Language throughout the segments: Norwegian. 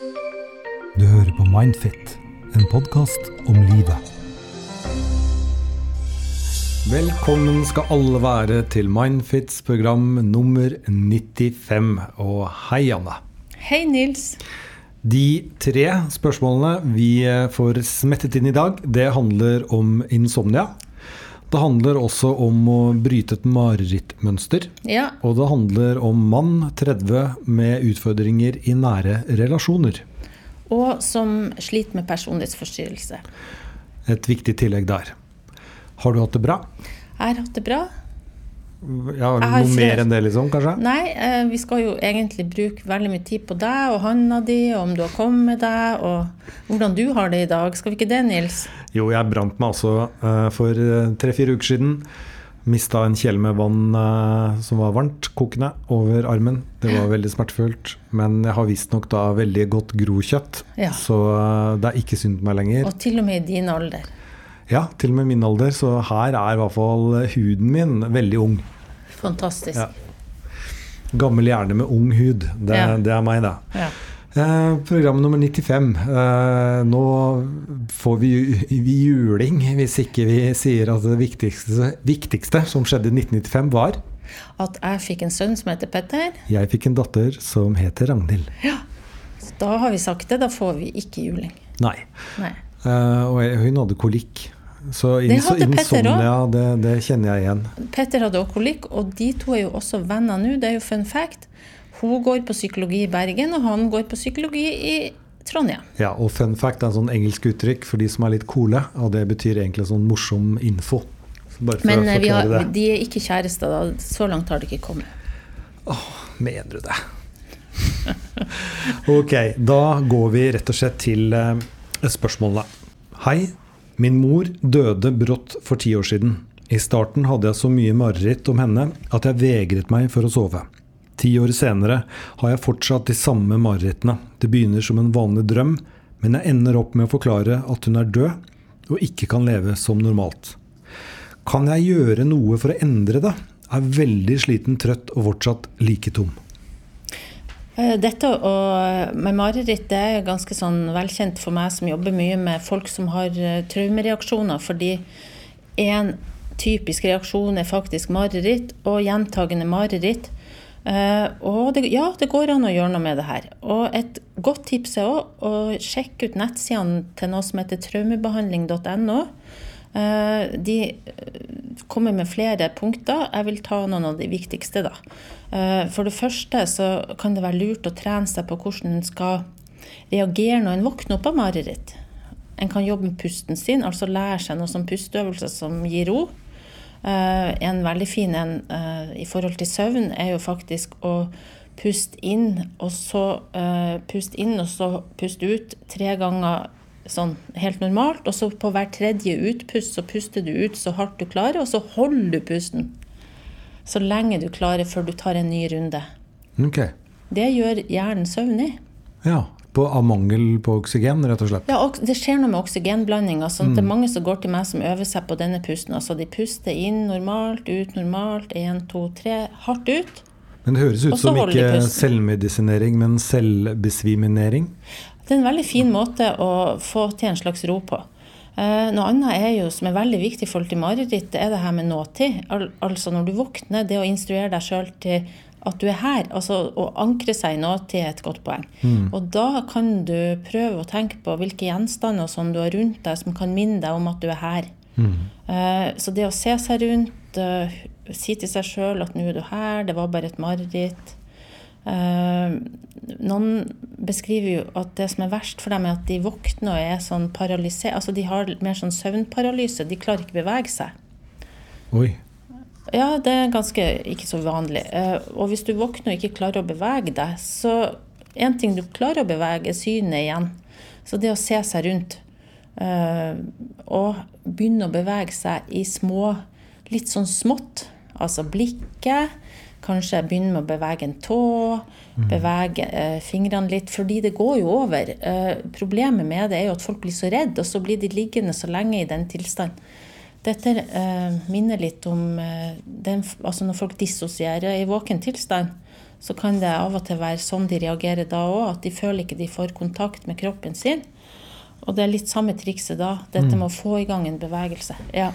Du hører på Mindfit, en podkast om livet. Velkommen skal alle være til Mindfits program nummer 95. Og hei, Anne. Hei, Nils. De tre spørsmålene vi får smettet inn i dag, det handler om insomnia. Det handler også om å bryte et marerittmønster. Ja, Og det handler om mann 30 med utfordringer i nære relasjoner. og som sliter med personlighetsforstyrrelse. Et viktig tillegg der. Har du hatt det bra? Jeg har hatt det bra. Ja, Noe mer enn det, liksom? kanskje? Nei, eh, vi skal jo egentlig bruke veldig mye tid på deg og handa di, og om du har kommet deg, og hvordan du har det i dag. Skal vi ikke det, Nils? Jo, jeg brant meg altså eh, for eh, tre-fire uker siden. Mista en kjele med vann eh, som var varmt, kokende, over armen. Det var veldig smertefullt. Men jeg har visstnok da veldig godt grokjøtt, Ja. så eh, det er ikke synd på meg lenger. Og til og med i din alder. Ja, til og med min alder, så her er i hvert fall huden min veldig ung. Fantastisk. Ja. Gammel hjerne med ung hud. Det, Ja. det er meg, det. Ja. Eh, program nummer 95. Eh, nå får vi, vi juling hvis ikke vi sier at det viktigste, viktigste som skjedde i 1995, var At jeg fikk en sønn som heter Petter. jeg fikk en datter som heter Ragnhild. Ja. Da har vi sagt det, da får vi ikke juling. Nei. Nei. Eh, og hun hadde kolikk. Så insomnia, det, det kjenner jeg igjen. Petter hadde også kolikk, og de to er jo også venner nå. Det er jo fun fact. Hun går på psykologi i Bergen, og han går på psykologi i Trondheim. Ja, og fun fact er en sånn engelsk uttrykk for de som er litt coole, og det betyr egentlig sånn morsom info. Så bare for Men å eh, vi har, det. de er ikke kjærester, da. Så langt har det ikke kommet. Åh, Mener du det? ok, da går vi rett og slett til eh, spørsmålene. Hei. Min mor døde brått for ti år siden. I starten hadde jeg så mye mareritt om henne at jeg vegret meg for å sove. Ti år senere har jeg fortsatt de samme marerittene. Det begynner som en vanlig drøm, men jeg ender opp med å forklare at hun er død og ikke kan leve som normalt. Kan jeg gjøre noe for å endre det? Er veldig sliten, trøtt og fortsatt like tom. Eh, Dette og med mareritt det er ganske sånn velkjent for meg som jobber mye med folk som har eh, traumereaksjoner, fordi en typisk reaksjon er faktisk mareritt og gjentagende mareritt. Eh, og det, ja, det går an å gjøre noe med det her. Og et godt tips er òg å sjekke ut nettsidene til noe som heter traumebehandling.no. Eh, De kommer med flere punkter. Jeg vil ta noen av de viktigste. da. Eh, For det første så kan det være lurt å trene seg på hvordan en skal reagere når en våkner opp av mareritt. En kan jobbe med pusten sin, altså lære seg noe som pusteøvelser som gir ro. Eh, En veldig fin en eh, i forhold til søvn er jo faktisk å puste inn, og så puste inn, og så puste ut tre ganger sånn helt normalt. Og så på hver tredje utpust så puster du ut så hardt du klarer, og så holder du pusten så lenge du klarer før du tar en ny runde. Okay. Det gjør hjernen søvnig. Ja, på, av mangel på oksygen, rett og slett. Ja, det skjer noe med oksygenblandinga. Sånn det er mange som går til meg som øver seg på denne pusten. Altså de puster inn normalt, ut normalt, én, to, tre, hardt ut. Men det høres ut som ikke selvmedisinering, men selvbesviminering. Det er en veldig fin måte å få til en slags ro på. Eh, noe annet er jo, som er veldig viktig i forhold til mareritt, det er det her med nåtid. Al altså når du våkner, det å instruere deg sjøl til at du er her. Altså å ankre seg i nåtid er et godt poeng. Og da kan du prøve å tenke på hvilke gjenstander som du har rundt deg som kan minne deg om at du er her. Eh, så det å se seg rundt, uh, si til seg sjøl at nå er du her, det var bare et mareritt. Eh, noen beskriver jo at det som er verst for dem, er at de våkner og er sånn paralysert. Altså de har mer sånn søvnparalyse. De klarer ikke bevege seg. Oi. Ja, det er ganske ikke så vanlig. Eh, og hvis du våkner og ikke klarer å bevege deg, så en ting du klarer å bevege, er synet igjen. Så det å se seg rundt eh, og begynne å bevege seg i små, litt sånn smått, altså blikket, kanskje begynne med å bevege en tå, bevege eh, fingrene litt, fordi det går jo over. Eh, problemet med det er jo at folk blir så redde, og så blir de liggende så lenge i den tilstanden. Dette eh, minner litt om eh, den, altså når folk dissosierer i våken tilstand. så kan det av og til være sånn de reagerer da òg, at de føler ikke de får kontakt med kroppen sin. Og det er litt samme trikset da. Dette med å få i gang en bevegelse. Ja.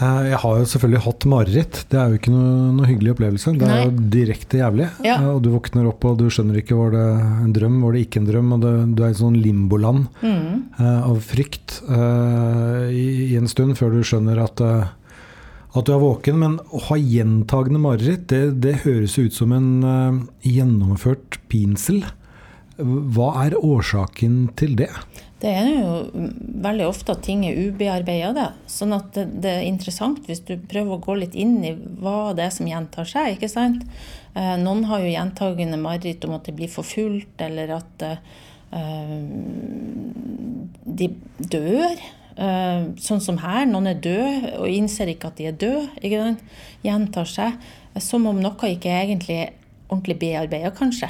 Eh, Jeg har jo selvfølgelig hatt mareritt. Det er jo ikke noe, noe hyggelig opplevelse. Det er jo direkte jævlig. Ja. Eh, Og du våkner opp og du skjønner ikke var det en drøm, var det ikke en drøm. Og det, du er i sånn limboland Mm. eh, av frykt i, i en stund før du skjønner at, at du er våken. Men å ha gjentagende mareritt, det, det høres ut som en gjennomført pinsel. Hva er årsaken til det? Det er jo veldig ofte at ting er ubearbeida. Sånn at det, det er interessant hvis du prøver å gå litt inn i hva det er som gjentar seg. ikke sant? Eh, noen har jo gjentagende mareritt om at de blir forfulgt, eller at eh, de dør. Eh, sånn som her, noen er døde og innser ikke at de er døde. ikke sant? Gjentar seg. Som om noe ikke er egentlig ordentlig bearbeida, kanskje.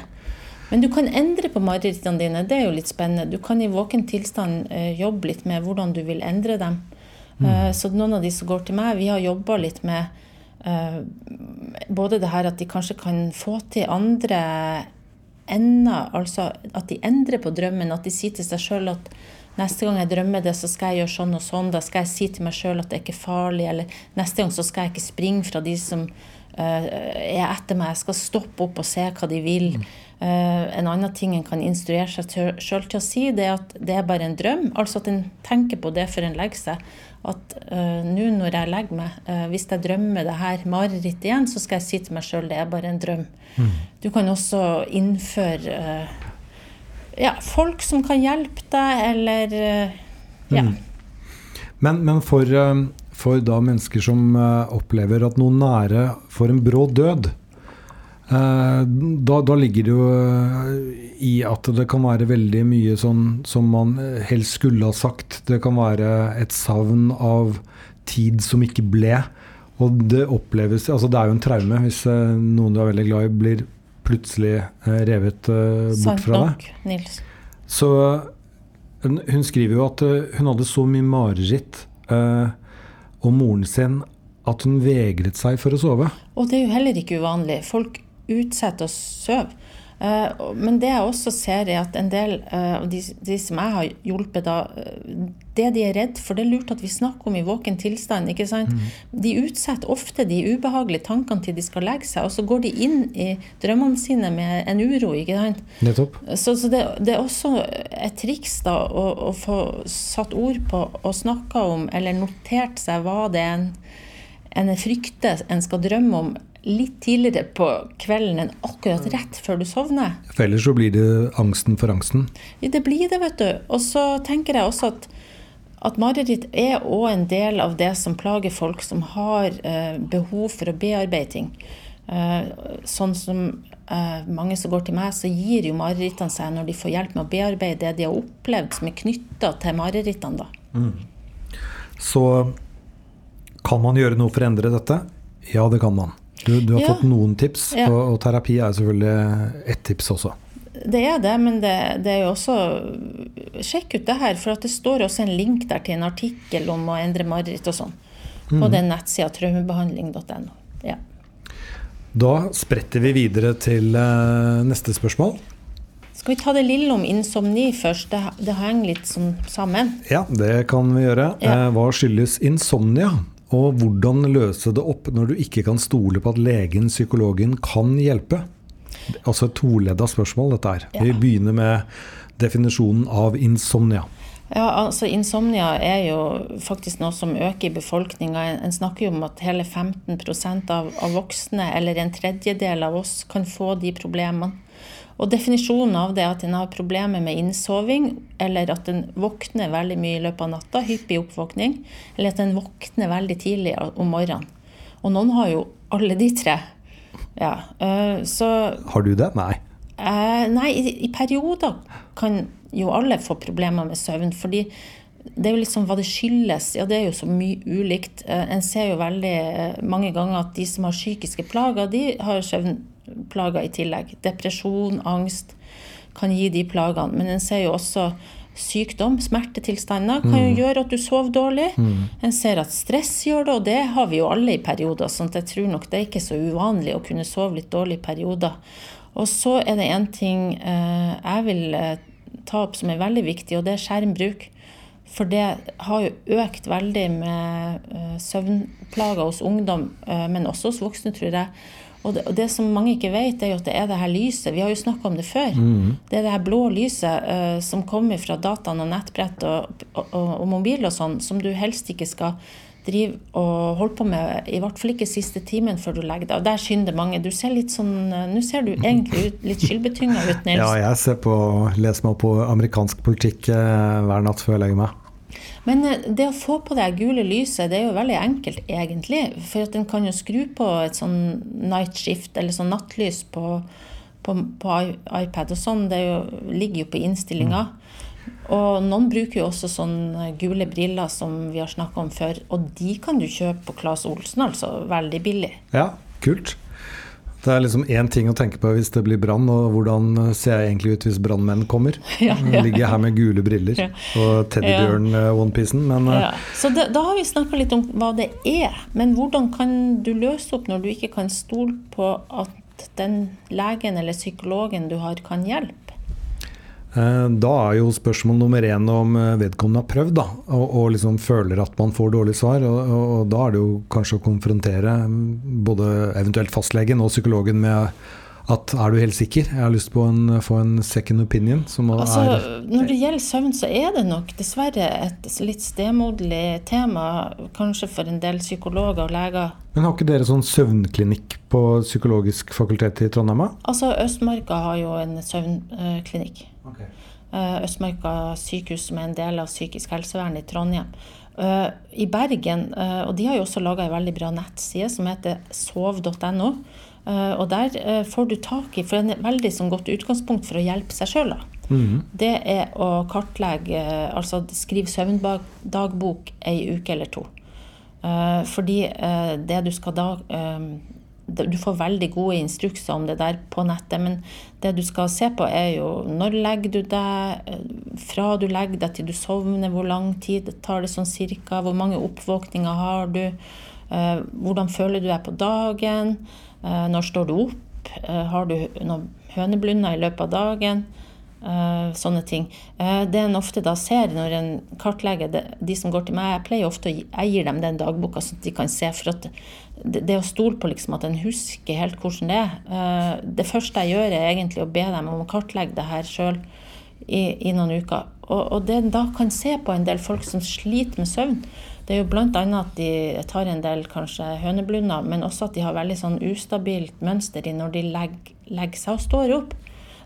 Men du kan endre på marerittene dine. Det er jo litt spennende. Du kan i våken tilstand eh, jobbe litt med hvordan du vil endre dem. Mm. så noen av de som går til meg, vi har jobba litt med eh, både det her at de kanskje kan få til andre ender, altså at de endrer på drømmen. At de sier til seg sjøl at neste gang jeg drømmer det, så skal jeg gjøre sånn og sånn. Da skal jeg si til meg sjøl at det er ikke farlig. Eller neste gang så skal jeg ikke springe fra de som uh, er etter meg. Jeg skal stoppe opp og se hva de vil. Eh, en annen ting en kan instruere seg sjøl til å si, det er at det er bare en drøm. Altså at en tenker på det før en legger seg. At eh, nå når jeg legger meg, eh, hvis jeg drømmer det her marerittet igjen, så skal jeg si til meg sjøl det er bare en drøm. Du kan også innføre eh, ja, folk som kan hjelpe deg, eller ja. ja. Men, men for, eh, for da mennesker som eh, opplever at noen nære får en brå død, eh, da, da ligger det jo eh, i at det kan være veldig mye sånn som man eh, helst skulle ha sagt. Det kan være et savn av tid som ikke ble. Og det oppleves Altså, det er jo en traume hvis eh, noen du er veldig glad i, blir plutselig eh, revet eh, bort fra deg. Nils. Så hun skriver jo at eh, hun hadde så mye mareritt eh, om moren sin at hun vegret seg for å sove. Og det er jo heller ikke uvanlig. Folk utsetter å sove. Eh, men det jeg også ser, er at en del eh, av de, de som jeg har hjulpet, da, eh, det de er redd for, det er lurt at vi snakker om i våken tilstand. ikke sant? De utsetter ofte de ubehagelige tankene til de skal legge seg, og så går de inn i drømmene sine med en uro. ikke sant? Nettopp. Så, så det, det er også et triks da, å, å få satt ord på og snakka om, eller notert seg hva det er en, en frykter en skal drømme om litt tidligere på kvelden enn akkurat rett før du sovner. For ellers så blir det angsten for angsten. Det blir det, vet du. Og så tenker jeg også at, at mareritt er òg en del av det som plager folk som har eh, behov for å bearbeide ting. Eh, sånn som eh, mange som går til meg, så gir jo marerittene seg når de får hjelp med å bearbeide det de har opplevd som er knytta til marerittene. da. Så kan man gjøre noe for å endre dette? Ja, det kan man. Du, du har Ja. fått noen tips, og, og terapi er selvfølgelig ett tips også. Det er det, men det, det er jo også Sjekk ut det her, for det står også en link der til en artikkel om å endre mareritt og sånn. På den nettsida traumebehandling.no. Ja. Da spretter vi videre til uh, neste spørsmål. Skal vi ta det lille om insomni først? Det, det henger litt sånn sammen. Ja, det kan vi gjøre. Ja. Eh, Hva skyldes insomnia? Og hvordan løse det opp når du ikke kan stole på at legen, psykologen, kan hjelpe? Altså et toledda spørsmål, dette her. Vi begynner med definisjonen av insomnia. Ja, altså Insomnia er jo faktisk noe som øker i befolkninga. En, en snakker jo om at hele 15 av, av voksne, eller en tredjedel av oss, kan få de problemene. Og Definisjonen av det er at en har problemer med innsoving, eller at en våkner veldig mye i løpet av natta, hyppig oppvåkning, eller at en våkner veldig tidlig om morgenen. Og noen har jo alle de tre. Ja, øh, så Har du det? Nei. Eh, nei, i, i perioder kan jo alle få problemer med søvn. fordi det er jo liksom hva det skyldes. Ja, det er jo så mye ulikt. Eh, en ser jo veldig eh, mange ganger at de som har psykiske plager, de har søvnplager i tillegg. Depresjon, angst kan gi de plagene. Men en ser jo også sykdom, smertetilstander, kan jo gjøre at du sover dårlig. En ser at stress gjør det, og det har vi jo alle i perioder. sånn at jeg tror nok det er ikke så uvanlig å kunne sove litt dårlig i perioder. Og så er det en ting eh, jeg vil eh, ta opp som er veldig viktig, og det er skjermbruk. For det har jo økt veldig med uh, søvnplager hos ungdom, men også hos voksne, tror jeg. Og det, og det, som mange ikke vet, er jo at det er det her lyset. Vi har jo snakka om det før. Mm. Det er det her blå lyset uh, som kommer fra dataen og nettbrett og, og, og, mobil og sånn, som du helst ikke skal drive og holde på med, i hvert fall ikke siste timen før du legger deg. Og der skynder mange. Du ser litt sånn, Nå ser du egentlig ut, litt skyldbetynga ut, Nils. Ja, jeg ser på, leser meg opp på amerikansk politikk eh, hver natt før jeg legger meg. Men eh, det å få på det gule lyset, det er jo veldig enkelt, egentlig. For at en kan jo skru på et sånn night shift, eller sånn nattlys på, på, på iPad og sånn. Det jo, ligger jo på innstillinga. Mm. Og noen bruker jo også sånne gule briller som vi har snakka om før. Og de kan du kjøpe på Claes Olsen, altså. Veldig billig. Ja, kult. Det er liksom én ting å tenke på hvis det blir brann, og hvordan ser jeg egentlig ut hvis brannmenn kommer? Ja, ja. Ligger jeg her med gule briller og teddybjørn-onepiecen, men ja. Så da, da har vi snakka litt om hva det er. Men hvordan kan du løse opp når du ikke kan stole på at den legen eller psykologen du har, kan hjelpe? Eh, da er jo spørsmål nummer én om eh, vedkommende har prøvd da, og, og liksom føler at man får dårlig svar. Og, og, og, da er det jo kanskje å konfrontere mm, både eventuelt fastlegen og psykologen med at er du helt sikker? Jeg har lyst på å få en second opinion. Altså, når det gjelder søvn, så er det nok dessverre et litt stemoderlig tema, kanskje for en del psykologer og leger. Men har ikke dere sånn søvnklinikk på Psykologisk fakultet i Trondheim? Altså, Østmarka har jo en søvnklinikk. Okay. Eh, Østmarka sykehus, som er en del av psykisk helsevern i Trondheim. Uh, I Bergen, uh, og de har jo også laga ei veldig bra nettside som heter sov.no. Eh, og der eh, får du tak i, for det er et veldig sånn godt utgangspunkt for å hjelpe seg sjøl, mm. det er å kartlegge, eh, altså skrive søvndagbok ei uke eller to. Fordi det du skal da Du får veldig gode instrukser om det der på nettet, men det du skal se på, er jo når legger du deg, fra du legger deg til du sovner, hvor lang tid tar det sånn cirka, hvor mange oppvåkninger har du, hvordan føler du deg på dagen. Eh, når står du opp? Eh, har du noen høneblunder i løpet av dagen? Uh, sånne ting. Det en ofte da ser når en kartlegger de som går til meg, jeg pleier ofte å gi, dem den dagboka sånn at de kan se. For at det, det å stole på liksom at en husker helt hvordan det er Det første jeg gjør, er egentlig å be dem om å kartlegge det her sjøl i, i, noen uker. Og, og det en da kan se på en del folk som sliter med søvn, det er jo bl.a. at de tar en del kanskje høneblunder, men også at de har veldig sånn ustabilt mønster i når de legger, legger seg og står opp.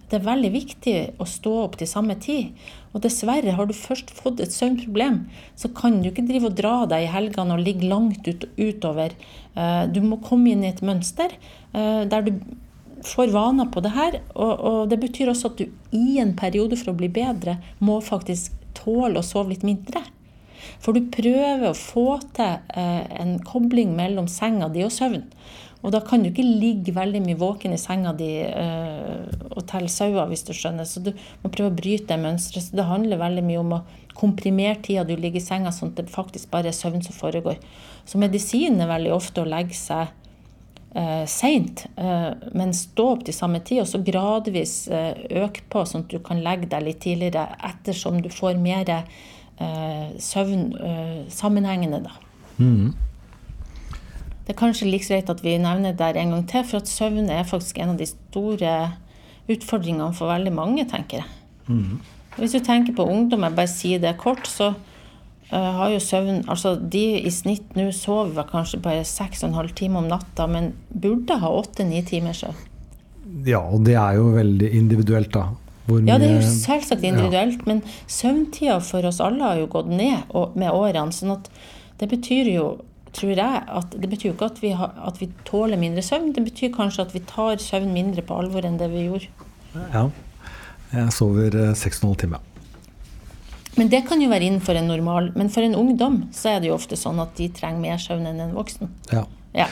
Det er veldig viktig å stå opp til samme tid. Og dessverre, har du først fått et søvnproblem, så kan du ikke drive og dra deg i helgene og ligge langt ut, utover. Eh, du må komme inn i et mønster eh, der du får vaner på det her. Og, og, det betyr også at du i en periode for å bli bedre, må faktisk tåle å sove litt mindre. For du prøver å få til eh, en kobling mellom senga di og søvn. Og da kan du ikke ligge veldig mye våken i senga di uh, og telle sauer, hvis du skjønner. Så du må prøve å bryte det mønsteret. Så det handler veldig mye om å komprimere tida du ligger i senga, sånn at det faktisk bare er søvn som foregår. Så medisinen er veldig ofte å legge seg eh, seint, eh, men stå opp til samme tid, og så gradvis eh, øke på, sånn at du kan legge deg litt tidligere ettersom du får mer eh, søvn eh, sammenhengende, da. Mm. Det er kanskje like greit at vi nevner det der en gang til, for at søvn er faktisk en av de store utfordringene for veldig mange, tenker jeg. Mm. Hvis du tenker på ungdom, jeg bare sier det kort, så uh, har jo søvn Altså de i snitt nå sover kanskje bare seks og en halv time om natta, men burde ha åtte-ni timer søvn. Ja, og det er jo veldig individuelt, da. Ja, det er jo selvsagt individuelt, ja. men søvntida for oss alle har jo gått ned med årene. sånn at det betyr jo, tror jeg, at det betyr jo ikke at vi, har, at vi tåler mindre søvn. Det betyr kanskje at vi tar søvn mindre på alvor enn det vi gjorde. Ja. Jeg sover 6,5 halv timer. Men det kan jo være innenfor en normal. Men for en ungdom så er det jo ofte sånn at de trenger mer søvn enn en voksen. Ja. ja.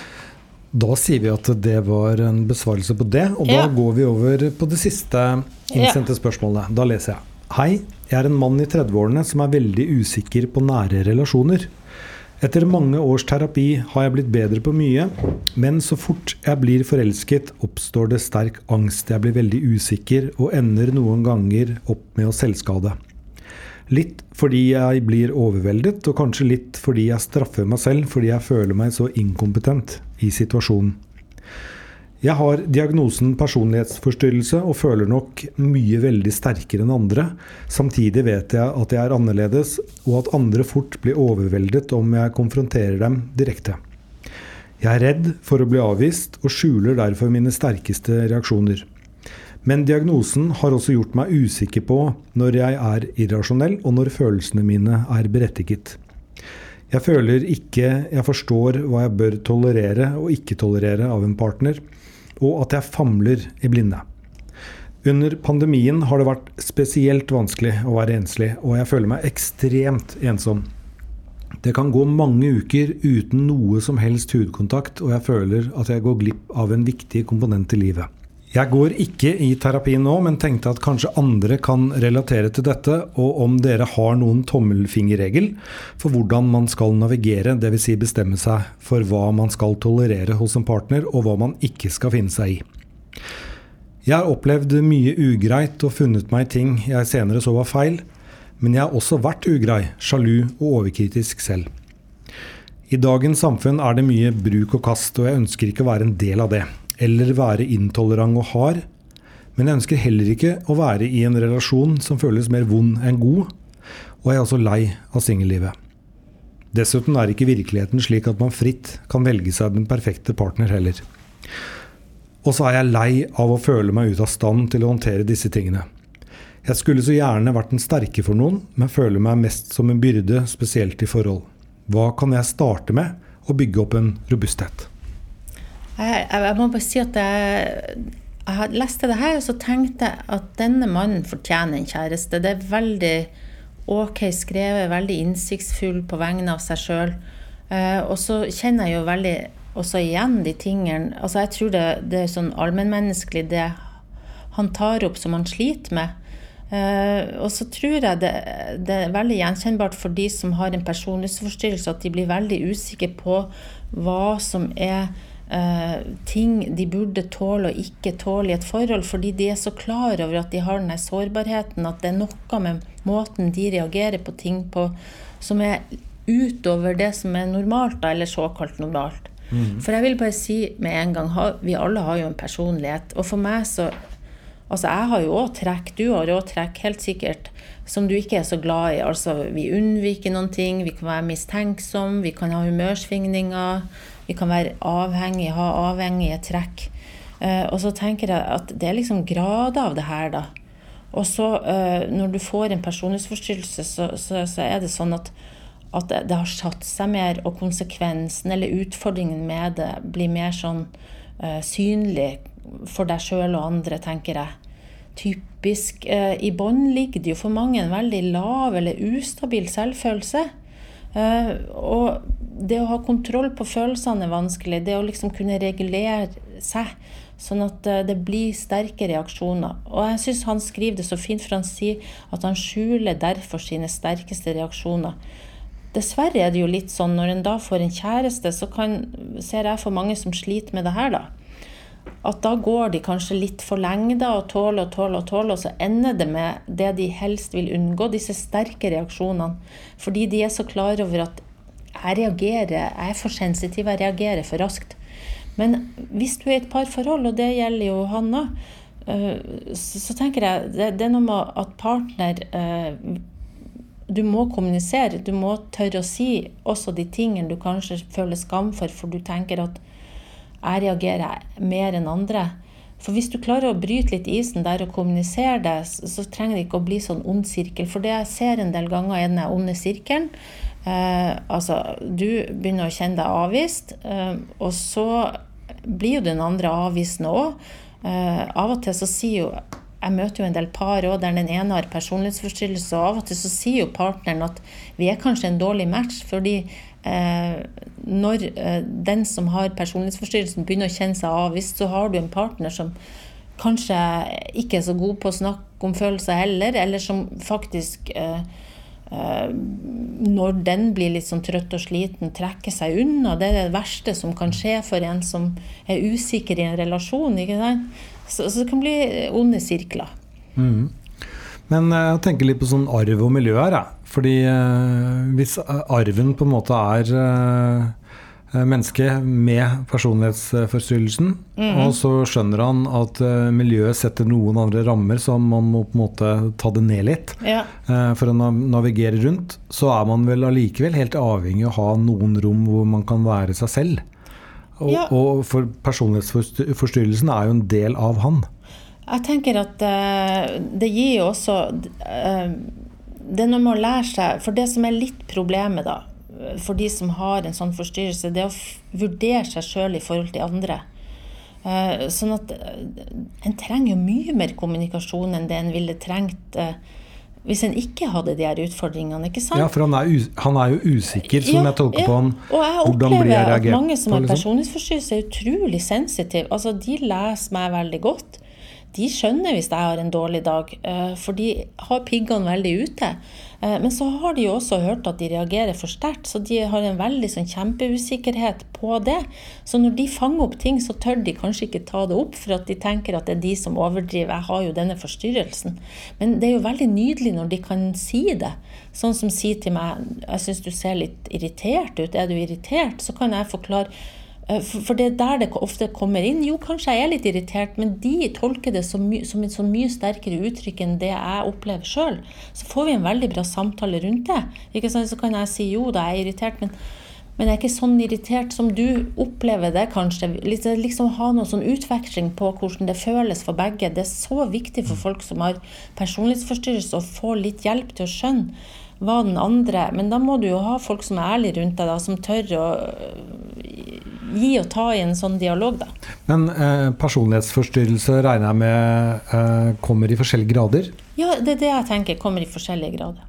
Da sier vi at det var en besvarelse på det, og da ja. går vi over på det siste innsendte spørsmålet. Da leser jeg. Hei, jeg er en mann i 30-årene som er veldig usikker på nære relasjoner. Etter mange års terapi har jeg blitt bedre på mye, men så fort jeg blir forelsket, oppstår det sterk angst. Jeg blir veldig usikker og ender noen ganger opp med å selvskade. Litt fordi jeg blir overveldet, og kanskje litt fordi jeg straffer meg selv fordi jeg føler meg så inkompetent i situasjonen. Jeg har diagnosen personlighetsforstyrrelse og føler nok mye veldig sterkere enn andre. Samtidig vet jeg at jeg er annerledes, og at andre fort blir overveldet om jeg konfronterer dem direkte. Jeg er redd for å bli avvist, og skjuler derfor mine sterkeste reaksjoner. Men diagnosen har også gjort meg usikker på når jeg er irrasjonell, og når følelsene mine er berettiget. Jeg føler ikke jeg forstår hva jeg bør tolerere og ikke tolerere av en partner og at jeg famler i blinde. Under pandemien har det vært spesielt vanskelig å være enslig, og jeg føler meg ekstremt ensom. Det kan gå mange uker uten noe som helst hudkontakt, og jeg føler at jeg går glipp av en viktig komponent i livet. Jeg går ikke i terapi nå, men tenkte at kanskje andre kan relatere til dette, og om dere har noen tommelfingerregel for hvordan man skal navigere, dvs. Si bestemme seg for hva man skal tolerere hos en partner, og hva man ikke skal finne seg i. Jeg har opplevd mye ugreit og funnet meg ting jeg senere så var feil, men jeg har også vært ugrei, sjalu og overkritisk selv. I dagens samfunn er det mye bruk og kast, og jeg ønsker ikke å være en del av det eller være intolerant og hard. Men jeg ønsker heller ikke å være i en relasjon som føles mer vond enn god, og jeg er også lei av singellivet. Dessuten er ikke virkeligheten slik at man fritt kan velge seg den perfekte partner heller. Og så er jeg lei av å føle meg ute av stand til å håndtere disse tingene. Jeg skulle så gjerne vært den sterke for noen, men føler meg mest som en byrde, spesielt i forhold. Hva kan jeg starte med å bygge opp en robusthet? Jeg, jeg, må bare si at jeg, jeg leste det her, og så tenkte jeg at denne mannen fortjener en kjæreste. Det er veldig ok skrevet, veldig innsiktsfull på vegne av seg sjøl. Eh, og så kjenner jeg jo veldig også igjen de tingene Altså jeg tror det, det er sånn allmennmenneskelig, det han tar opp som han sliter med. Uh, og så tror jeg det, det, er veldig gjenkjennbart for de som har en personlighetsforstyrrelse, at de blir veldig usikre på hva som er ting de burde tåle og ikke tåle i et forhold, fordi de er så klar over at de har denne sårbarheten, at det er noe med måten de reagerer på ting på som er utover det som er normalt, eller såkalt normalt. Mm. For jeg vil bare si med en gang, vi alle har jo en personlighet. Og for meg så Altså, jeg har jo òg trekk, du har òg trekk, helt sikkert, som du ikke er så glad i. Altså, vi unnviker noen ting, vi kan være mistenksomme, vi kan ha humørsvingninger. Vi kan være avhengig, ha avhengige trekk. Eh, og så tenker jeg at det er liksom grader av det her, da. Og så eh, når du får en personlighetsforstyrrelse, så, så, så, er det sånn at, at det, har satt seg mer, og konsekvensen eller utfordringen med det blir mer sånn eh, synlig for deg sjøl og andre, tenker jeg. Typisk eh, I bånn ligger det jo for mange en veldig lav eller ustabil selvfølelse. Eh, og det å ha kontroll på følelsene er vanskelig. Det å liksom kunne regulere seg, sånn at eh, det blir sterke reaksjoner. Og jeg syns han skriver det så fint, for han sier at han skjuler derfor sine sterkeste reaksjoner. Dessverre er det jo litt sånn når en da får en kjæreste, så kan, ser jeg for mange som sliter med det her, da at da går de kanskje litt for lenge da, og tåler og tåler og tåler, og så ender det med det de helst vil unngå, disse sterke reaksjonene. Fordi de er så klar over at jeg reagerer, jeg er for sensitiv, jeg reagerer for raskt. Men hvis du er i et parforhold, og det gjelder jo Hanna, eh, så tenker jeg det er noe med at partner eh, Du må kommunisere, du må tørre å si også de tingene du kanskje føler skam for, for du tenker at jeg reagerer mer enn andre. For hvis du klarer å bryte litt isen der og kommunisere det, så trenger det ikke å bli sånn ond sirkel. For det jeg ser en del ganger, er den onde sirkelen. Eh, altså, du begynner å kjenne deg avvist, eh, og så blir jo den andre avvisende òg. Eh, av og til så sier jo jeg møter jo en del par også, der den ene har personlighetsforstyrrelse, og av og til så sier jo partneren at vi er kanskje en dårlig match, fordi eh, når eh, den som har personlighetsforstyrrelsen begynner å kjenne seg avvist, så har du en partner som kanskje ikke er så god på å snakke om følelser heller, eller som faktisk eh, eh, når den blir litt sånn trøtt og sliten, trekker seg unna. Det er det verste som kan skje for en som er usikker i en relasjon. ikke sant? Så, så det kan bli onde sirkler. Mm. Men eh, jeg tenker litt på sånn arv og miljø her. Jeg. Fordi eh, hvis arven på en måte er eh, Eh, med personlighetsforstyrrelsen. Mm. Og så skjønner han at miljøet setter noen andre rammer, så man må på en måte ta det ned litt ja. for å navigere rundt. Så er man vel allikevel helt avhengig av å ha noen rom hvor man kan være seg selv. Og, ja. og for personlighetsforstyrrelsen er jo en del av han. Jeg tenker at uh, det gir jo også Det er noe med å lære seg For det som er litt problemet, da, for de som har en sånn forstyrrelse, det er å vurdere seg sjøl i forhold til andre. Uh, sånn at en trenger jo mye mer kommunikasjon enn det en ville trengt hvis en ikke hadde de her utfordringene. ikke sant? Ja, for han er, han er jo usikker, som ja, jeg tolker ja. på han. Og jeg opplever at mange som har liksom? personlighetsforstyrrelse, er utrolig sensitive. Altså, de leser meg veldig godt de skjønner hvis jeg har en dårlig dag, eh, for de har piggene veldig ute. Eh, men så har de jo også hørt at de reagerer for sterkt, så de har en veldig sånn kjempeusikkerhet på det. Så når de fanger opp ting, så tør de kanskje ikke ta det opp, for at de tenker at det er de som overdriver. Jeg har jo denne forstyrrelsen. Men det er jo veldig nydelig når de kan si det. Sånn som sier til meg jeg syns du ser litt irritert ut, er du irritert? Så kan jeg forklare for det er der det ofte kommer inn. Jo, kanskje jeg er litt irritert, men de tolker det som, som et så mye sterkere uttrykk enn det jeg opplever sjøl. Så får vi en veldig bra samtale rundt det. Ikke sant? Så kan jeg si jo da, jeg er irritert, men, men jeg er ikke sånn irritert som du opplever det, kanskje. Liksom ha noe sånn utveksling på hvordan det føles for begge. Det er så viktig for folk som har personlighetsforstyrrelse, å få litt hjelp til å skjønne hva den andre Men da må du jo ha folk som er ærlige rundt deg, da, som tør å gi og ta i en sånn dialog, da. Men eh, personlighetsforstyrrelse regner jeg med eh, kommer i forskjellige grader? Ja, det er det jeg tenker. Kommer i forskjellige grader.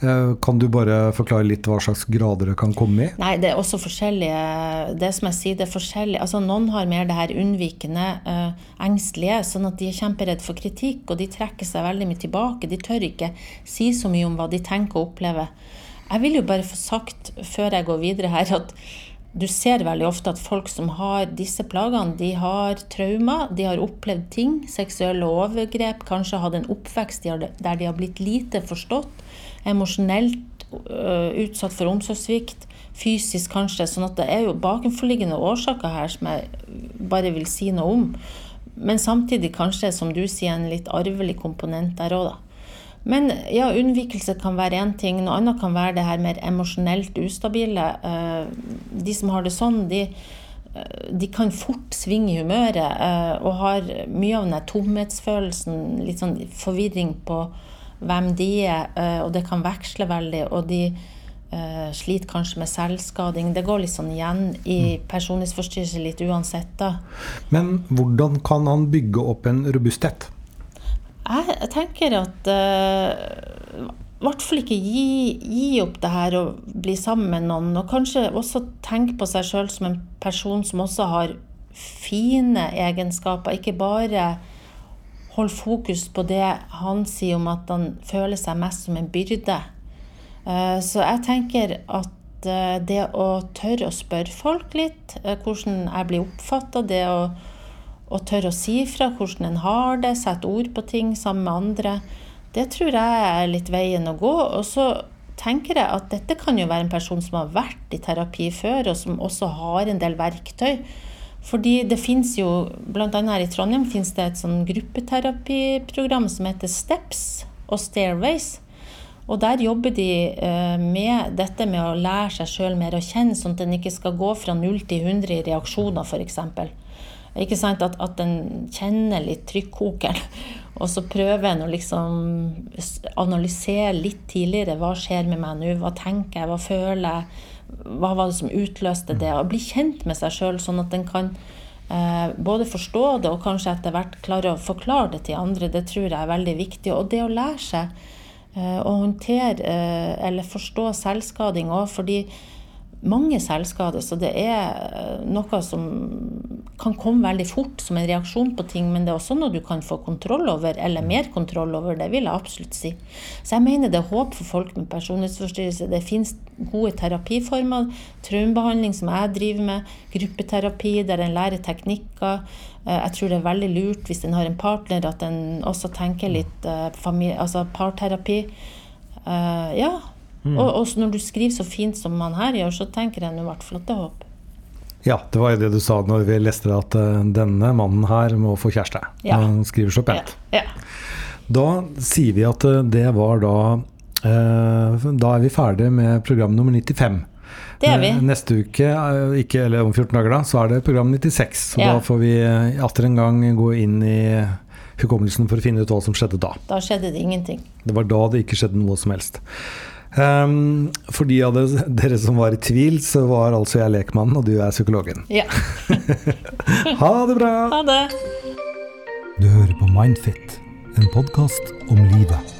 Eh, kan du bare forklare litt hva slags grader det kan komme i? Nei, Det er også forskjellige Det som jeg sier, det er forskjellig. Altså, noen har mer det her unnvikende, uh, engstelige, sånn at de er kjemperedde for kritikk, og de trekker seg veldig mye tilbake. De tør ikke si så mye om hva de tenker og opplever. Jeg vil jo bare få sagt, før jeg går videre her, at du ser veldig ofte at folk som har disse plagene, de har traumer, de har opplevd ting, seksuelle overgrep, kanskje hatt en oppvekst der de har blitt lite forstått, emosjonelt uh, utsatt for omsorgssvikt, fysisk kanskje. sånn at det er jo bakenforliggende årsaker her som jeg bare vil si noe om. Men samtidig kanskje, som du sier, en litt arvelig komponent der òg, da. Men ja, unnvikelse kan være én ting. Noe annet kan være det her mer emosjonelt ustabile. Eh, de som har det sånn, de, eh, de kan fort svinge i humøret eh, og har mye av den tomhetsfølelsen, litt sånn forvirring på hvem de er, og det kan veksle veldig. Og de sliter kanskje med selvskading. Det går litt sånn igjen i personlighetsforstyrrelser personlighetsforstyrrelse litt uansett, da. Men hvordan kan han bygge opp en robusthet? Jeg tenker at uh, i hvert fall ikke gi, gi, opp det her og bli sammen med noen. Og kanskje også tenke på seg sjøl som en person som også har fine egenskaper. Ikke bare holde fokus på det han sier om at han føler seg mest som en byrde. Uh, så jeg tenker at uh, det å tørre å spørre folk litt, hvordan jeg blir oppfatta, det å og tørre å si fra hvordan en har det, sette ord på ting sammen med andre, det tror jeg er litt veien å gå. Og så tenker jeg at dette kan jo være en person som har vært i terapi før, og som også har en del verktøy. Fordi det fins jo, bl.a. her i Trondheim finnes det et sånn gruppeterapiprogram som heter STEPS og Stairways. Og der jobber de eh, med dette med å lære seg sjøl mer å kjenne, sånn at en ikke skal gå fra 0 til 100 i reaksjoner, f.eks. Ikke sant? At, at en kjenner litt trykkokeren. Og så prøver en å liksom analysere litt tidligere. Hva skjer med meg nå? Hva tenker jeg? Hva føler jeg? Hva var det som utløste det? Og bli kjent med seg sjøl, sånn at en kan eh, både forstå det og kanskje etter hvert klare å forklare det til andre. Det tror jeg er veldig viktig. Og det å lære seg eh, å håndtere eh, eller forstå selvskading òg, fordi mange selvskader, så det er eh, noe som kan komme veldig fort som en reaksjon på ting, men det er også noe du kan få kontroll over, eller mer kontroll over. Det vil jeg absolutt si. Så jeg mener det er håp for folk med personlighetsforstyrrelse. Det finnes gode terapiformer. Traumebehandling, som jeg driver med. Gruppeterapi, der en lærer teknikker. Eh, jeg tror det er veldig lurt hvis en har en partner, at en også tenker litt familie, altså parterapi. Ja, Mm. Og også når du skriver så fint som han her gjør, så tenker jeg nå det er håp. Ja, det var jo det du sa når vi leste det, at uh, denne mannen her må få kjæreste. Ja. Han skriver så pent. Ja. Ja. Da sier vi at uh, det var da uh, Da er vi ferdig med program nummer 95. Det er vi. Neste uke, ikke, eller om 14 dager, da, så er det program 96. Så da får vi atter en gang gå inn i hukommelsen for å finne ut hva som skjedde da. Da skjedde det ingenting. Det var da det ikke skjedde noe som helst. Um, for de av dere som var i tvil, så var altså jeg lekmannen, og du er psykologen. Ja. ha det bra! Ha det. Du hører på Mindfit, en podkast om livet.